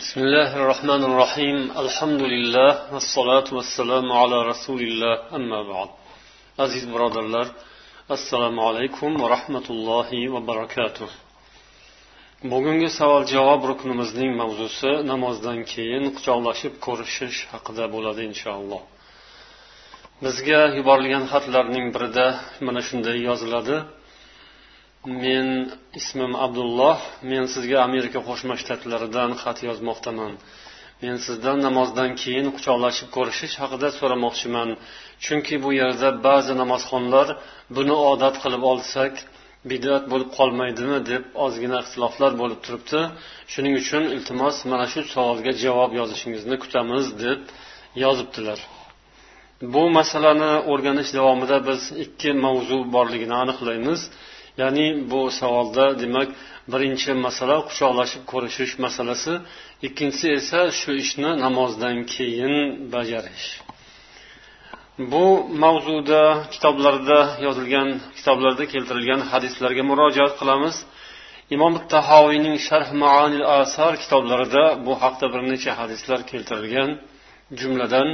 بسم الله الرحمن الرحيم الحمد لله والصلاة والسلام على رسول الله أما بعد عزيز برادرlar assalomu alaykum va rahmatullohi va barakatuh bugungi savol javob ruknimizning mavzusi namozdan keyin quchoqlashib ko'rishish haqida bo'ladi inshaalloh bizga yuborilgan xatlarning birida mana shunday yoziladi Men ismim abdulloh. Men sizga amerika qo'shma shtatlaridan xat yozmoqdaman. Men sizdan namozdan keyin quchoqlashib ko'rishish haqida so'ramoqchiman. Chunki bu yerda ba'zi namozxonlar buni odat qilib olsak bidat bo'lib qolmaydimi deb ozgina ixtiloflar bo'lib turibdi. Shuning uchun iltimos mana shu savolga javob yozishingizni kutamiz deb yozibdilar. Bu masalani o'rganish davomida biz ikki mavzu borligini aniqlaymiz. ya'ni bu savolda demak birinchi masala quchoqlashib ko'rishish masalasi ikkinchisi esa shu ishni namozdan keyin bajarish bu mavzuda kitoblarda yozilgan kitoblarda keltirilgan hadislarga murojaat qilamiz imom tahoviyning sharh maanil asar kitoblarida bu haqda bir necha hadislar keltirilgan jumladan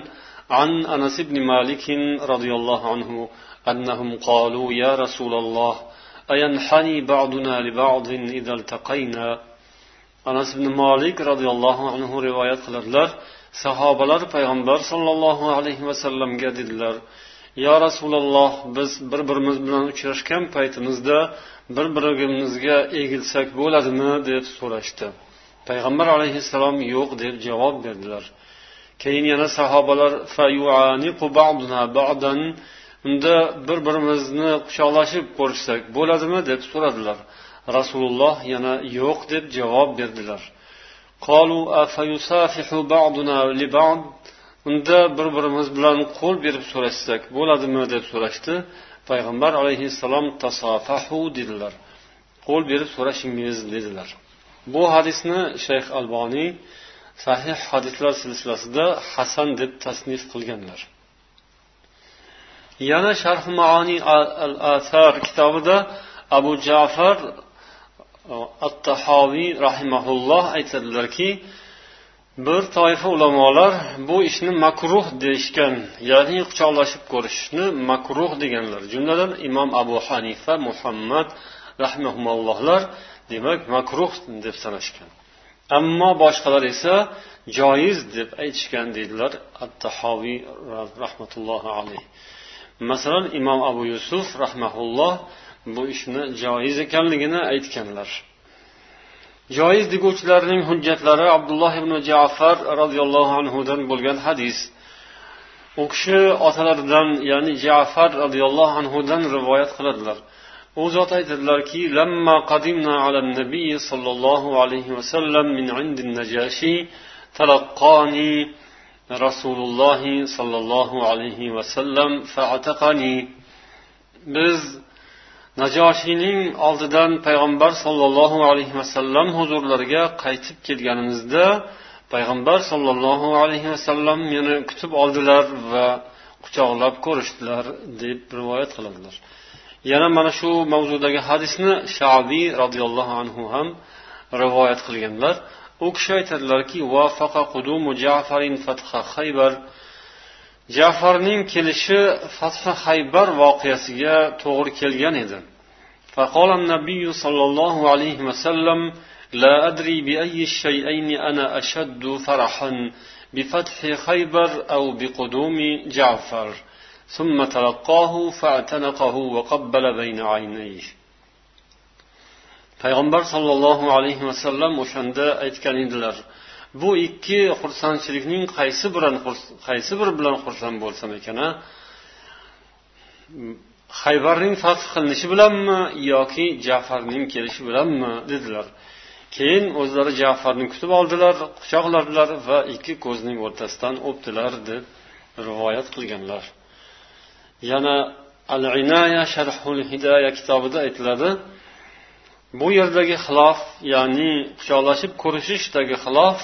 عن أنس بن مالك رضي الله عنه أنهم قالوا يا رسول الله أينحني بعضنا لبعض إذا التقينا anas ibn molik roziyallohu anhu rivoyat qiladilar sahobalar payg'ambar sollallohu alayhi vasallamga dedilar yo rasululloh biz bir birimiz bilan uchrashgan paytimizda bir birimizga egilsak bo'ladimi deb so'rashdi payg'ambar alayhissalom yo'q deb javob berdilar keyin yana sahobalar unda bir birimizni quchoqlashib ko'rishsak bo'ladimi deb so'radilar. Rasululloh yana yo'q deb javob berdilar. Unda bir birimiz bilan qo'l berib so'rashsak bo'ladimi deb so'rashdi. Payg'ambar alayhissalom tasofahu dedilar. Qo'l berib so'rashingiz dedilar. Bu hadisni shayx alboniy sahih hadislar silsilasida hasan deb tasnif qilganlar. Yana sharh maoniy al athar kitobida abu jafar uh, at tahoviy rahimaulloh aytadilarki bir toifa ulamolar bu ishni makruh deyishgan ya'ni quchoqlashib ko'rishni makruh deganlar. Jumladan imom abu hanifa muhammad rahimaullohlar demak makruh deb sanashgan. Ammo boshqalar esa joiz deb aytishgan deydilar at tahoviy rahmatullohi alayh. Masalan imom abu yusuf rahmaulloh bu ishni joiz ekanligini aytganlar. Joiz deguvchilarning hujjatlari abdulloh ibn jafar roziyallohu anhudan bo'lgan hadis. U kishi otalaridan ya'ni jafar roziyallohu anhudan rivoyat qiladilar. U zot aytadilarki lamma qadimna ala nabiy sollallohu alayhi vasallam min indin najashi talaqqani rasululloh sollallohu alayhi وسلم فاعتقني biz najoshiyning oldidan payg'ambar sollallohu alayhi vasallam huzurlariga qaytib kelganimizda payg'ambar sollallohu alayhi vasallam meni kutib oldilar va quchoqlab ko'rishdilar deb rivoyat qiladilar. Yana mana shu mavzudagi hadisni shabiy roziyallohu anhu ham rivoyat qilganlar. U kishi aytadilarki jafarning kelishi fathi haybar voqeasiga to'g'ri kelgan edi فقال النبي صلى الله عليه وسلم لا أدري بأي الشيئين أنا أشد فرحا بفتح خيبر أو بقدوم جعفر. ثم تلقاه فاعتنقه وقبل بين عينيه payg'ambar sollallohu alayhi vasallam o'shanda aytgan edilar bu ikki xursandchilikning qaysi bilan qaysi biri bilan xursand bo'lsam ekan haybarning fath qilinishi bilanmi yoki jafarning kelishi bilanmi? dedilar. Keyin o'zlari jafarni kutib oldilar quchoqladilar va ikki ko'zning o'rtasidan o'pdilar deb rivoyat qilganlar. Yana al inaya sharhul hidoya kitobida aytiladi bu yerdagi xilof ya'ni quchoqlashib ko'rishishdagi xilof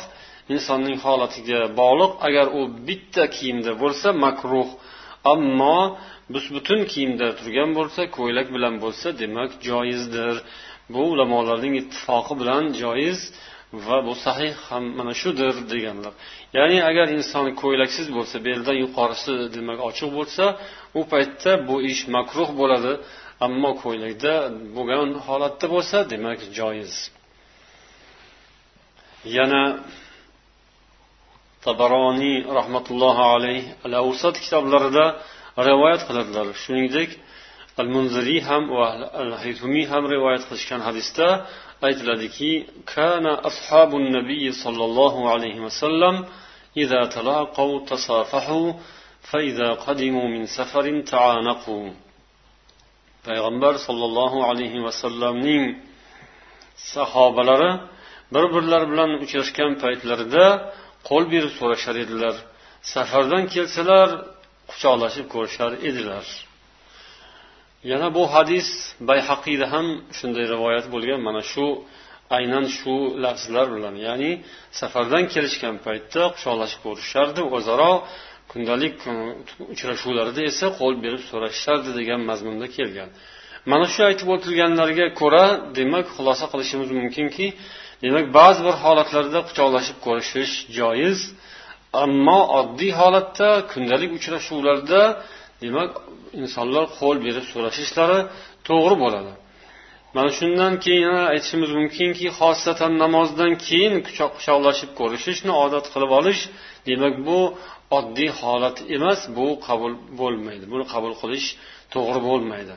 insonning holatiga bog'liq. Agar u bitta kiyimda bo'lsa makruh. Ammo bus butun kiyimda turgan bo'lsa ko'ylak bilan bo'lsa demak joizdir. Bu ulamolarning ittifoqi bilan joiz va bu sahih ham mana shudir deganlar. Ya'ni agar inson ko'ylaksiz bo'lsa beldan yuqorisi demak ochiq bo'lsa u paytda bu ish makruh bo'ladi. ammo ko'ylakda bo'lgan holatda bo'lsa demak joiz yana tabaroniy rahmatullohi alayh al avsat kitoblarida rivoyat qiladilar shuningdek al munziriy ham va al haytumiy ham rivoyat qilishgan hadisda aytiladiki kana ashabu nabiy sollallohu alayhi vasallam إذا تلاقوا تصافحوا فإذا قدموا من سفر تعانقوا payg'ambar sollallohu alayhi vasallamning sahobalari bir birlari bilan uchrashgan paytlarida qo'l berib so'rashar edilar. Safardan kelsalar quchoqlashib ko'rishar edilar. Yana bu hadis bayhaqiyda ham shunday rivoyat bo'lgan. Mana shu aynan shu lafzlar bilan ya'ni safardan kelishgan paytda quchoqlashib ko'rishardi o'zaro kundalik hm, uchrashuvlarida esa qo'l berib so'rashishardi degan mazmunda kelgan. Mana shu aytib o'tilganlarga ko'ra demak xulosa qilishimiz mumkinki demak ba'zi bir holatlarda quchoqlashib ko'rishish joiz. Ammo oddiy holatda kundalik uchrashuvlarda demak insonlar qo'l berib so'rashishlari to'g'ri bo'ladi. Mana shundan keyin yana aytishimiz mumkinki xosatan namozdan keyin quchoq quchoqlashib ko'rishishni odat qilib olish demak bu oddiy holat emas bu qabul bo'lmaydi. Buni qabul qilish to'g'ri bo'lmaydi.